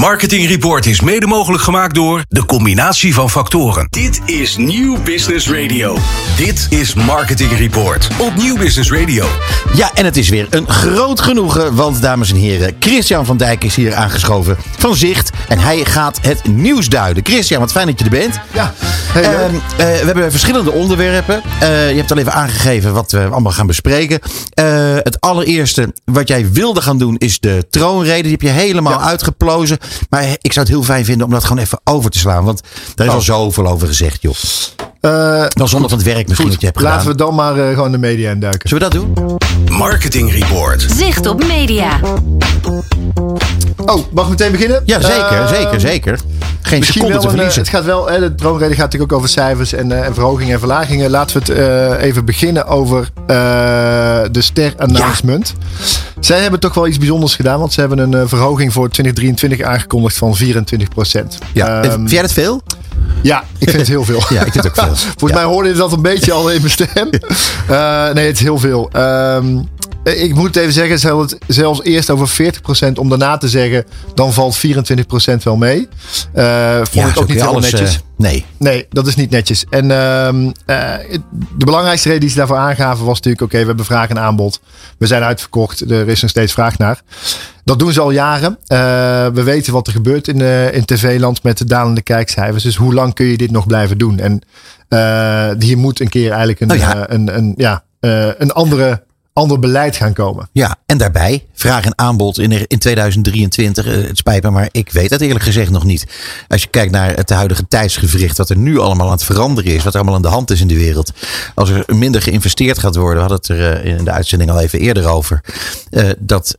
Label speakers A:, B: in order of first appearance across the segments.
A: Marketing Report is mede mogelijk gemaakt door de combinatie van factoren. Dit is Nieuw Business Radio. Dit is Marketing Report op Nieuw Business Radio.
B: Ja, en het is weer een groot genoegen, want dames en heren, Christian van Dijk is hier aangeschoven van Zicht. En hij gaat het nieuws duiden. Christian, wat fijn dat je er bent.
C: Ja, heel leuk.
B: Ehm, eh, we hebben verschillende onderwerpen. Eh, je hebt al even aangegeven wat we allemaal gaan bespreken. Eh, het allereerste wat jij wilde gaan doen is de troonrede. Die heb je helemaal
C: Ja.
B: uitgeplozen. Maar ik zou het heel fijn vinden om dat gewoon even over te slaan. Want daar is
C: Oh.
B: al zoveel over gezegd, joh.
C: Eh,
B: Wel zonder van het werk misschien wat je hebt
C: laten
B: gedaan.
C: we dan maar eh, gewoon de media induiken.
B: Zullen we dat doen?
A: Marketing Report.
D: Zicht op media.
C: Oh, mag ik meteen beginnen?
B: Ja, zeker,
C: Eh,
B: zeker, zeker. Geen seconde te
C: een,
B: verliezen.
C: het gaat wel, hè, de troonrede gaat natuurlijk ook over cijfers en, eh, en verhogingen en verlagingen. Laten we het eh, even beginnen over eh, de ster-announcement. Zij hebben toch wel iets bijzonders gedaan, want ze hebben een eh, verhoging voor 2023 aangekondigd van 24 procent.
B: Ja. Vind jij dat veel?
C: Ja, ik vind het heel veel.
B: Ja, ik vind het ook veel.
C: Volgens
B: Ja.
C: mij hoorde je dat een beetje al in mijn stem. Eh, nee, het is heel veel. Ehm, ik moet even zeggen, ze hadden het zelfs eerst over 40% om daarna te zeggen, dan valt 24% wel mee. Eh vond
B: Ja,
C: ik ook niet netjes.
B: eh, nee.
C: Nee, dat is niet netjes. En ehm, eh, de belangrijkste reden die ze daarvoor aangaven was natuurlijk: oké, we hebben vraag en aanbod. We zijn uitverkocht. Er is nog steeds vraag naar. Dat doen ze al jaren. Eh, we weten wat er gebeurt in, eh, in tv-land met de dalende kijkcijfers. Dus hoe lang kun je dit nog blijven doen? En eh, hier moet een keer eigenlijk een,
B: Nou ja.
C: eh, een, een, ja, eh, een andere, ander beleid gaan komen.
B: Ja, en daarbij vraag en aanbod in, in 2023. eh, Het spijt me, maar ik weet het eerlijk gezegd nog niet. Als je kijkt naar het huidige tijdsgevricht, wat er nu allemaal aan het veranderen is, wat er allemaal aan de hand is in de wereld. Als er minder geïnvesteerd gaat worden, we hadden het er eh, in de uitzending al even eerder over, eh, dat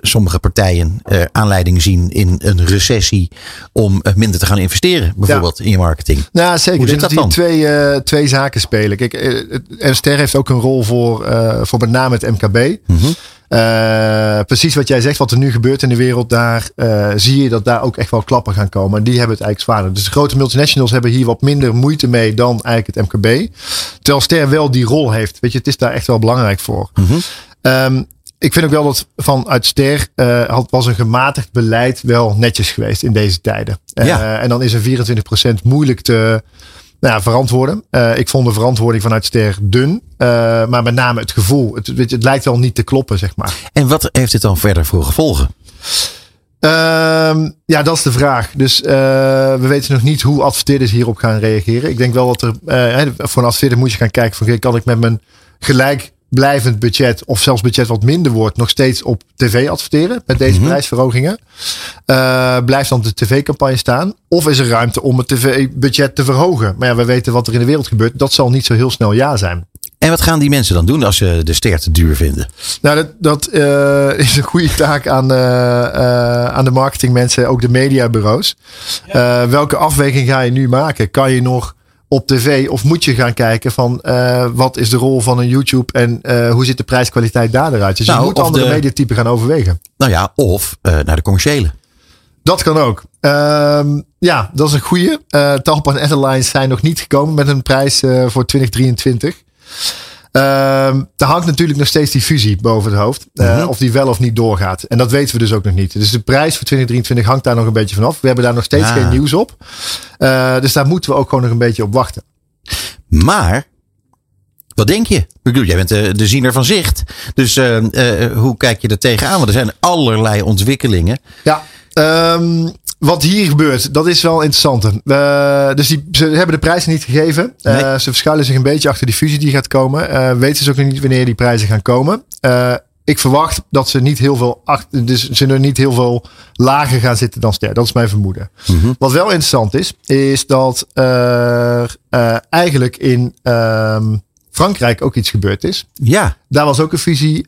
B: sommige partijen aanleiding zien in een recessie om minder te gaan investeren, bijvoorbeeld in je marketing.
C: Nou, zeker.
B: Hoe zit dat
C: hier twee, twee zaken spelen. Kijk, Ster heeft ook een rol voor, voor met name het MKB.
B: Mhm.
C: Eh, precies wat jij zegt, wat er nu gebeurt in de wereld, daar eh, zie je dat daar ook echt wel klappen gaan komen. En die hebben het eigenlijk zwaarder. Dus de grote multinationals hebben hier wat minder moeite mee dan eigenlijk het MKB. Terwijl Ster wel die rol heeft. Weet je, het is daar echt wel belangrijk voor.
B: Mhm.
C: Ehm, ik vind ook wel dat vanuit Ster eh, had, was een gematigd beleid wel netjes geweest in deze tijden. Eh,
B: Ja.
C: en dan is een 24% moeilijk te nou ja, verantwoorden. Eh, ik vond de verantwoording vanuit Ster dun. Eh, maar met name het gevoel. Het, weet je, het lijkt wel niet te kloppen, zeg maar.
B: En wat heeft dit dan verder voor gevolgen?
C: Ehm, ja, dat is de vraag. Dus eh, we weten nog niet hoe adverteerders hierop gaan reageren. Ik denk wel dat er voor een adverteerder moet je gaan kijken van kan ik met mijn gelijkblijvend budget of zelfs budget wat minder wordt nog steeds op tv adverteren met deze prijsverhogingen? Eh, blijft dan de tv-campagne staan? Of is er ruimte om het tv-budget te verhogen? Maar ja, we weten wat er in de wereld gebeurt. Dat zal niet zo heel snel ja zijn.
B: En wat gaan die mensen dan doen als ze de ster te duur vinden?
C: Nou, dat, dat eh, is een goede taak aan, eh, eh, aan de marketingmensen, ook de mediabureaus. Eh, welke afweging ga je nu maken? Kan je nog op tv of moet je gaan kijken van eh, wat is de rol van een YouTube en eh, hoe ziet de prijskwaliteit daar eruit? Dus
B: Nou,
C: je moet
B: of
C: andere
B: de-
C: mediatypen gaan overwegen.
B: Nou ja, of eh, naar de commerciële.
C: Dat kan ook. Ehm, ja, dat is een goede. Uh, Talpa en Airlines zijn nog niet gekomen met een prijs voor 2023. Ehm daar hangt natuurlijk nog steeds die fusie boven het hoofd. Eh, Of die wel of niet doorgaat. En dat weten we dus ook nog niet. Dus de prijs voor 2023 hangt daar nog een beetje vanaf. We hebben daar nog steeds
B: Ja.
C: geen nieuws op. Eh, dus daar moeten we ook gewoon nog een beetje op wachten.
B: Maar, wat denk je? Ik bedoel, jij bent de, de ziener van zicht. Dus eh, eh, hoe kijk je er tegenaan? Want er zijn allerlei ontwikkelingen.
C: Ja, ehm, wat hier gebeurt, dat is wel interessant. Eh, dus die, ze hebben de prijs niet gegeven. Eh,
B: Nee.
C: ze verschuilen zich een beetje achter die fusie die gaat komen. Eh, weten ze ook nog niet wanneer die prijzen gaan komen. Ik verwacht dat ze niet heel veel achter, dus ze er niet heel veel lager gaan zitten dan ster. Dat is mijn vermoeden. Wat wel interessant is, is dat eigenlijk in ehm, Frankrijk ook iets gebeurd is.
B: Ja,
C: Daar was ook een fusie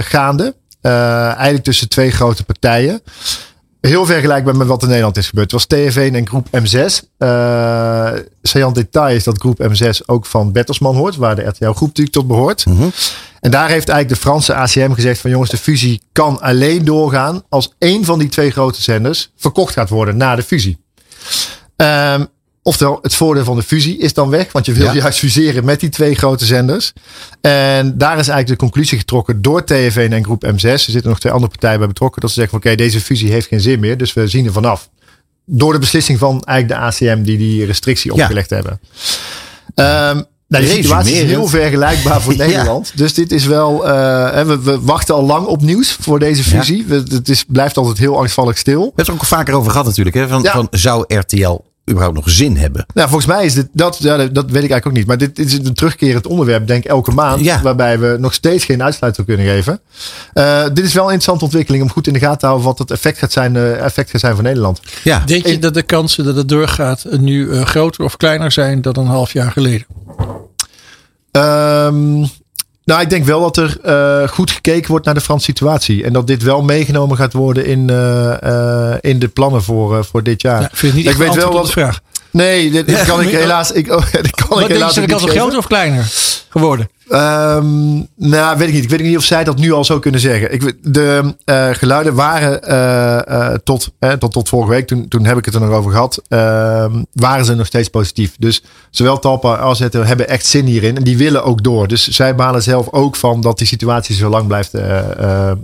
C: gaande. Eigenlijk tussen twee grote partijen. Heel vergelijkbaar met wat in Nederland is gebeurd. Het was TV en groep M6. Uh, Saillant detail is dat groep M6 ook van Bertelsmann hoort. Waar de RTL groep natuurlijk tot behoort. En daar heeft eigenlijk de Franse ACM gezegd van jongens de fusie kan alleen doorgaan. Als één van die twee grote zenders verkocht gaat worden na de fusie. Ehm, Oftewel, het voordeel van de fusie is dan weg. Want je wil
B: Ja.
C: juist fuseren met die twee grote zenders. En daar is eigenlijk de conclusie getrokken door TV en groep M6. Er zitten nog twee andere partijen bij betrokken. Dat ze zeggen oké, deze fusie heeft geen zin meer. Dus we zien er vanaf. Door de beslissing van eigenlijk de ACM die die restrictie
B: Ja.
C: opgelegd hebben. Ehm nou, de situatie is heel vergelijkbaar voor
B: Ja.
C: Nederland. Dus dit is wel. eh, we, we wachten al lang op nieuws voor deze fusie. We- Het is, blijft altijd heel angstvallig stil.
B: We hebben het er ook vaker over gehad natuurlijk. Hè? Van,
C: Ja.
B: van, zou RTL überhaupt nog zin hebben?
C: Nou, volgens mij is dit, dat, ja, dat weet ik eigenlijk ook niet. Maar dit, dit is een terugkerend onderwerp, denk ik, elke maand.
B: Ja.
C: Waarbij we nog steeds geen uitsluiting kunnen geven. Eh, dit is wel een interessante ontwikkeling om goed in de gaten te houden wat het effect gaat zijn, eh, effect gaat zijn voor Nederland.
B: Ja,
D: Denk je dat de kansen dat het doorgaat nu eh, groter of kleiner zijn dan een half jaar geleden?
C: Ehm, nou, ik denk wel dat er eh, goed gekeken wordt naar de Franse situatie. En dat dit wel meegenomen gaat worden in, eh, eh, in de plannen voor, voor dit jaar.
D: Ja, ik vind het niet
C: Ik weet wel
D: de vraag.
C: Nee, dit, dit
D: Ja,
C: kan ik
D: maar-
C: helaas. Ik, oh, dit kan ik
D: Wat denk je,
C: helaas
D: zijn de
C: niet
D: groter of kleiner geworden?
C: Ehm, nou, weet ik niet. Ik weet niet of zij dat nu al zo kunnen zeggen. Ik, de eh, geluiden waren eh, eh, tot, eh, tot, vorige week, toen, toen heb ik het er nog over gehad, ehm, waren ze nog steeds positief. Dus zowel Talpa als het hebben echt zin hierin. En die willen ook door. Dus zij balen zelf ook van dat die situatie zo lang blijft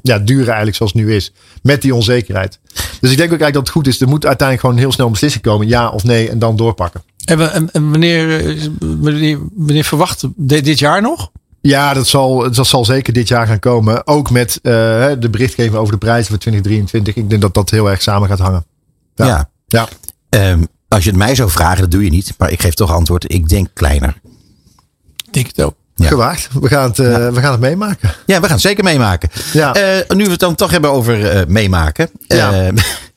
C: ja, duren eigenlijk zoals het nu is. Met die onzekerheid. Dus ik denk ook eigenlijk dat het goed is. Er moet uiteindelijk gewoon heel snel een beslissing komen. Ja of nee. En dan doorpakken.
D: En, we- en, en wanneer, eh, wanneer, wanneer verwacht dit, dit jaar nog?
C: Ja, dat zal, dat zal zeker dit jaar gaan komen. Ook met eh, de berichtgeving over de prijzen voor 2023. Ik denk dat dat heel erg samen gaat hangen.
B: ja.
C: Ja. Ja.
B: Ehm, als je het mij zou vragen, dat doe je niet. Maar ik geef toch antwoord. Ik denk kleiner.
D: Ik Denk het ook.
B: Ja.
C: Gewaagd. We gaan, het, eh, we gaan het meemaken.
B: Ja, we gaan het zeker meemaken.
C: Ja.
B: Eh, nu we het dan toch hebben over eh, meemaken.
C: Ja.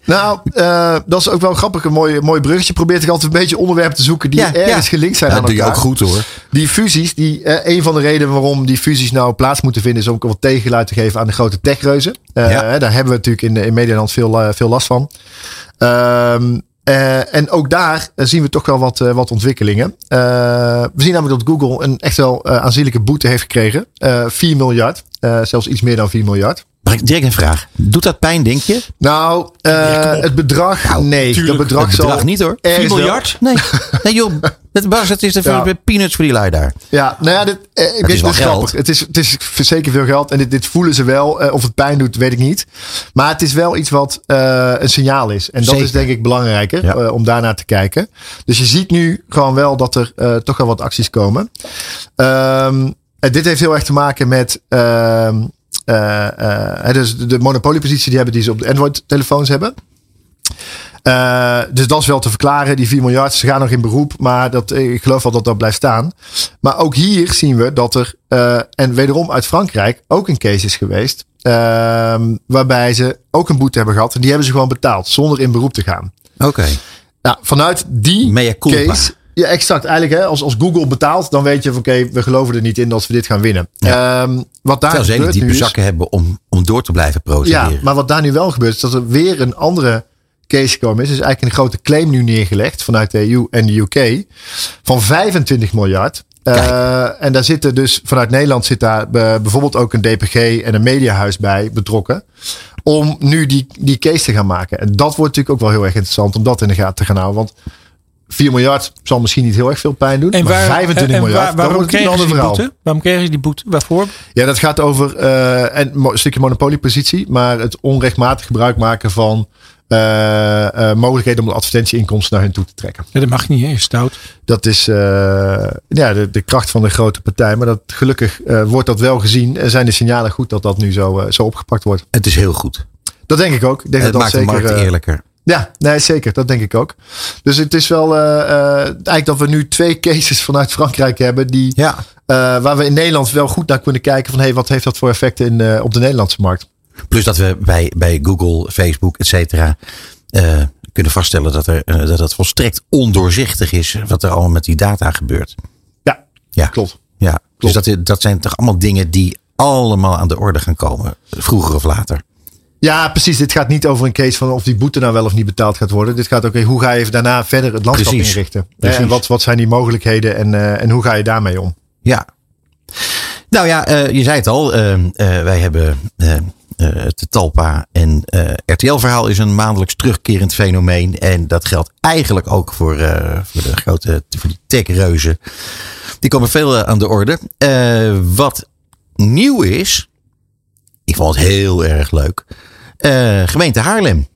C: Nou, eh, dat is ook wel grappig. Een mooi, mooi bruggetje. Probeert ik altijd een beetje onderwerpen te zoeken die
B: Ja,
C: ergens
B: ja.
C: gelinkt zijn
B: Ja,
C: aan
B: dat doe je
C: elkaar.
B: ook goed hoor.
C: Die fusies, die, eh, een van de redenen waarom die fusies nou plaats moeten vinden, is om ook wat tegengeluid te geven aan de grote techreuzen. Eh,
B: Ja.
C: Daar hebben we natuurlijk in, in Medialand veel, veel last van. Ehm, eh, en ook daar zien we toch wel wat, wat ontwikkelingen. Eh, we zien namelijk dat Google een echt wel eh, aanzienlijke boete heeft gekregen. Eh 4 miljard. Eh, zelfs iets meer dan 4 miljard.
B: Mag ik direct een vraag? Doet dat pijn, denk je?
C: Nou, eh,
D: Ja,
C: het bedrag, nee.
D: tuurlijk.
C: Dat bedrag,
B: Het bedrag
C: zal
B: niet hoor.
C: ergens
D: 4
C: wel-
D: miljard?
B: Nee, nee joh. Het, Bas, het is de
C: Ja.
B: peanuts voor die lui daar.
C: Ja, nou ja, dit, eh, ik weet,
B: is wel
C: dit
B: geld.
C: grappig. Het is, het is zeker veel geld en dit, dit voelen ze wel. Eh, of het pijn doet, weet ik niet. Maar het is wel iets wat eh, een signaal is. En dat
B: Zeker.
C: is denk ik belangrijker
B: Ja.
C: om daarnaar te kijken. Dus je ziet nu gewoon wel dat er eh, toch wel wat acties komen. Ehm, en dit heeft heel erg te maken met. ehm, eh, eh, dus de, monopoliepositie die hebben die ze op de Android-telefoons hebben. Eh, dus dat is wel te verklaren. Die 4 miljard, ze gaan nog in beroep. Maar dat, eh, ik geloof wel dat dat blijft staan. Maar ook hier zien we dat er, eh, en wederom uit Frankrijk, ook een case is geweest. ehm, waarbij ze ook een boete hebben gehad. En die hebben ze gewoon betaald, zonder in beroep te gaan.
B: Oké.
C: Nou, vanuit die case. Ja, exact. Eigenlijk, hè, als, als Google betaalt, dan weet je van oké, we geloven er niet in dat we dit gaan winnen. Ehm, wat daar
B: Terwijl
C: gebeurt
B: diepe
C: is-
B: zakken hebben om, om door te blijven procederen.
C: ja, maar wat daar nu wel gebeurt, is dat er weer een andere case gekomen is. Er is eigenlijk een grote claim nu neergelegd vanuit de EU en de UK van 25 miljard. Eh, en daar zitten dus vanuit Nederland zit daar eh, bijvoorbeeld ook een DPG en een mediahuis bij betrokken. Om nu die, die case te gaan maken. En dat wordt natuurlijk ook wel heel erg interessant om dat in de gaten te gaan houden. Want 4 miljard zal misschien niet heel erg veel pijn doen.
D: En,
C: maar
D: waar,
C: 25
D: en
C: miljard,
D: waar,
C: dat
D: waarom
C: een ander
D: die
C: verhaal.
D: boete? Waarom kregen ze die boete? Waarvoor?
C: Ja, dat gaat over eh, en een stukje monopoliepositie, maar het onrechtmatig gebruik maken van eh, eh, mogelijkheden om de advertentieinkomsten naar hen toe te trekken.
D: Ja, dat mag niet, hè? Is stout.
C: Dat is eh, ja, de, de kracht van de grote partij. Maar dat, gelukkig eh, wordt dat wel gezien. En zijn de signalen goed dat dat nu zo, zo opgepakt wordt.
B: Het is heel goed.
C: Dat denk ik ook. Ik denk
B: het
C: dat
B: maakt
C: dat
B: de markt eerlijker.
C: Ja, nee, zeker. Dat denk ik ook. Dus het is wel eh, eh, eigenlijk dat we nu twee cases vanuit Frankrijk hebben. Die,
B: Ja.
C: eh, waar we in Nederland wel goed naar kunnen kijken. Van hey, wat heeft dat voor effecten in, op de Nederlandse markt?
B: Plus dat we bij, bij Google, Facebook, et cetera, kunnen vaststellen dat, er, dat het volstrekt ondoorzichtig is wat er allemaal met die data gebeurt.
C: Ja,
B: Ja,
C: klopt.
B: Ja. Dus dat, dat zijn toch allemaal dingen die allemaal aan de orde gaan komen, vroeger of later.
C: Ja, precies. Dit gaat niet over een case van of die boete nou wel of niet betaald gaat worden. Dit gaat ook over hoe ga je daarna verder het landschap
B: Precies.
C: inrichten.
B: Precies.
C: En wat, wat zijn die mogelijkheden en, eh, en hoe ga je daarmee om?
B: Ja. Nou ja, eh, je zei het al. eh, eh, wij hebben eh, eh, het Talpa en eh, RTL-verhaal is een maandelijks terugkerend fenomeen. En dat geldt eigenlijk ook voor, eh, voor de grote voor die techreuzen. Die komen veel eh, aan de orde. Eh, wat nieuw is, ik vond het heel erg leuk. Eh, gemeente Haarlem.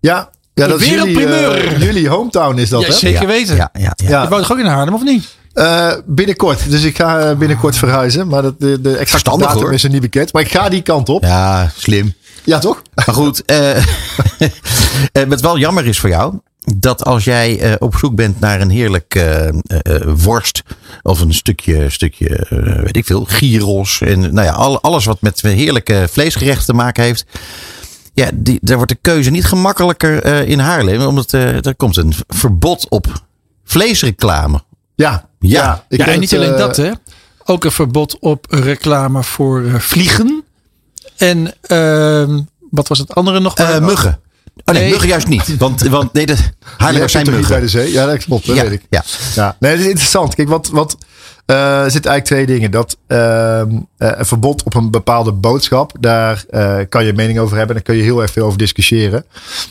C: Ja, ja dat is jullie, eh, jullie hometown is dat,
D: Ja,
C: hè?
D: zeker
B: Ja,
D: weten.
B: Ja, ja, ja.
C: Ja.
D: Je woont toch ook in Haarlem of niet?
C: Eh, binnenkort. Dus ik ga binnenkort verhuizen. Maar dat, de, de exacte
B: Verstandig,
C: datum
B: hoor.
C: is er niet bekend. Maar ik ga die kant op. Ja,
B: ja slim.
C: toch?
B: Maar goed, wat wel jammer is voor jou, dat als jij eh, op zoek bent naar een heerlijk eh, eh, eh, worst of een stukje, stukje weet ik veel, gyros en nou ja, al, alles wat met heerlijke vleesgerechten te maken heeft. Ja, die, daar wordt de keuze niet gemakkelijker eh, in Haarlem, omdat eh, er komt een verbod op vleesreclame.
C: Ja.
B: Ja.
C: ik
D: ja, niet
C: het,
D: alleen
C: eh,
D: dat, hè. Ook een verbod op reclame voor eh, vliegen. En ehm, wat was het andere nog?
B: Eh, muggen. Oh nee,
D: Nee.
B: muggen juist niet. Want, want nee, de Haarlemmers zijn
C: niet bij
B: muggen.
C: de zee? Ja, dat klopt. Dat
B: Ja,
C: weet ik.
B: ja.
C: Ja, nee, het is interessant. Kijk, wat, wat eh, er zitten eigenlijk twee dingen. Dat ehm, eh, een verbod op een bepaalde boodschap, daar eh, kan je mening over hebben. Daar kun je heel erg veel over discussiëren.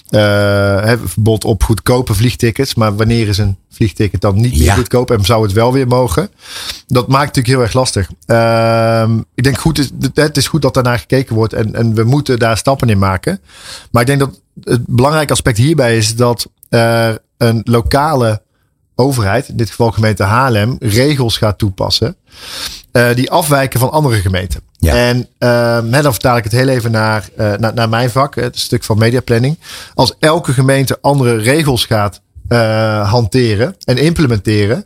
C: Hè, een verbod op goedkope vliegtickets. Maar wanneer is een vliegticket dan niet meer
B: Ja.
C: goedkoop en zou het wel weer mogen? Dat maakt natuurlijk heel erg lastig. Ehm, ik denk goed, is- het is goed dat daarnaar gekeken wordt en, en we moeten daar stappen in maken. Maar ik denk dat het belangrijke aspect hierbij is dat er een lokale overheid, in dit geval gemeente Haarlem, regels gaat toepassen. eh, die afwijken van andere gemeenten.
B: Ja.
C: En hè, dan vertaal ik het heel even naar, eh, naar, naar mijn vak, het stuk van mediaplanning. Als elke gemeente andere regels gaat hanteren en implementeren.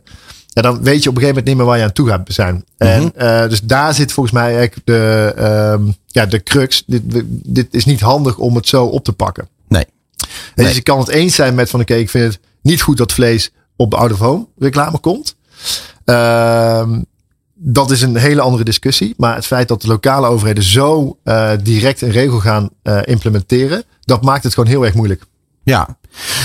C: Ja, dan weet je op een gegeven moment niet meer waar je aan toe gaat zijn. En eh, dus daar zit volgens mij eigenlijk de, ehm, ja, de crux. Dit, dit is niet handig om het zo op te pakken.
B: Nee.
C: En
B: Nee.
C: Dus ik kan het eens zijn met van oké, ik vind het niet goed dat vlees op out of home reclame komt. Ehm, dat is een hele andere discussie. Maar het feit dat de lokale overheden zo eh, direct een regel gaan eh, implementeren, dat maakt het gewoon heel erg moeilijk.
B: Ja.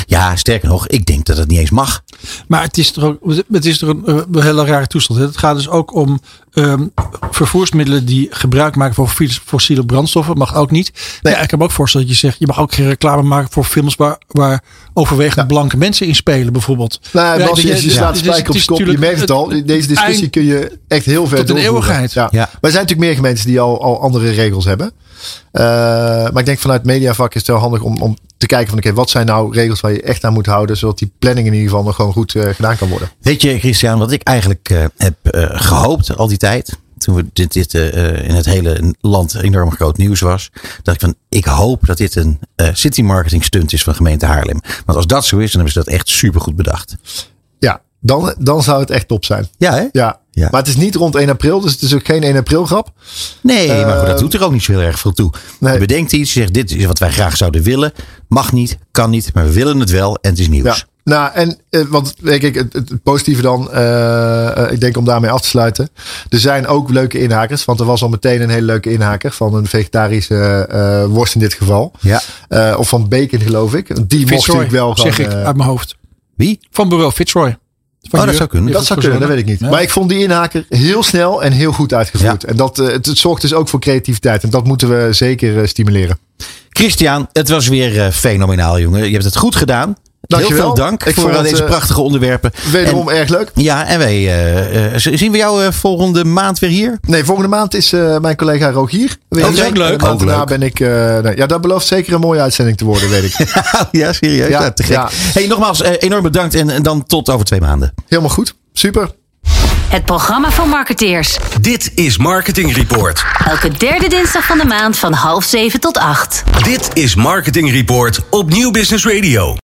B: ja, sterker nog, ik denk dat het niet eens mag.
D: Maar het is toch ook het is toch een, eh, een hele rare toestand. hè? Het gaat dus ook om ehm, vervoersmiddelen die gebruik maken van fossiele- brandstoffen. Mag ook niet. Ja, ik kan me ook voorstellen dat je zegt, je mag ook geen reclame maken voor films waar, waar overwegend blanke mensen in spelen, bijvoorbeeld.
C: Nou,
D: Ja,
C: Bas, je,
D: je-
C: slaat spijker op kop. Je merkt het al. Deze discussie kun je echt heel ver
D: tot in de
C: doorvoeren.
D: eeuwigheid.
C: Ja.
B: Ja.
C: Maar er zijn natuurlijk meer gemeentes die al, al andere regels hebben. Eh, maar ik denk vanuit het mediavak is het wel handig om, om te kijken van oké, wat zijn nou regels waar je echt aan moet houden, zodat die planning in ieder geval nog gewoon goed eh, gedaan kan worden.
B: Weet je, Christian, wat ik eigenlijk eh, heb eh, gehoopt al die tijd. Toen we dit, dit eh, eh, in het hele land enorm groot nieuws was. dacht ik van, ik hoop dat dit een eh, city marketing stunt is van gemeente Haarlem. Want als dat zo is, dan hebben ze dat echt supergoed bedacht.
C: Ja, dan, dan zou het echt top zijn.
B: Ja, hè?
C: Ja.
B: Ja.
C: Maar het is niet rond 1 april, dus het is ook geen 1 april grap.
B: Nee, maar goed, dat doet er ook niet zo heel erg veel toe.
C: Nee.
B: Je bedenkt iets, je zegt dit is wat wij graag zouden willen. Mag niet, kan niet, maar we willen het wel en het is nieuws.
C: Ja. Nou, en eh, want ik, het, het positieve dan, eh, eh, ik denk om daarmee af te sluiten. Er zijn ook leuke inhakers, want er was al meteen een hele leuke inhaker van een vegetarische eh, worst in dit geval.
B: Ja.
C: Eh, of van bacon, geloof ik. Die mocht natuurlijk wel
D: zeg
C: gewoon,
D: ik uit mijn hoofd.
B: Wie?
D: Van bureau Fitzroy. Van
B: Oh, dat zou kunnen.
C: Dat zou kunnen, dat weet ik niet.
D: Ja.
C: Maar ik vond die inhaker heel snel en heel goed uitgevoerd.
B: Ja.
C: En dat, het, het zorgt dus ook voor creativiteit. En dat moeten we zeker stimuleren.
B: Christian, het was weer fenomenaal, jongen. Je hebt het goed gedaan.
C: Dankjewel.
B: Heel veel dank
C: Ik
B: voor deze
C: eh,
B: prachtige onderwerpen.
C: Wederom erg leuk.
B: Ja, en wij eh, eh, zien we jou volgende maand weer hier?
C: Nee, volgende maand is eh, mijn collega Rogier. weer
B: dat is
C: hier.
B: ook leuk.
C: En
B: Ook
C: daarna
B: leuk.
C: ben ik. eh, nee, ja, dat belooft zeker een mooie uitzending te worden, weet ik.
B: ja, serieus.
C: Ja,
B: Ja, te gek.
C: ja.
B: Hey, nogmaals, enorm bedankt en, en dan tot over twee maanden.
C: Helemaal goed. Super.
E: Het programma voor marketeers.
A: Dit is Marketing Report.
E: Elke derde dinsdag van de maand van half zeven tot acht.
A: Dit is Marketing Report op Nieuw Business Radio.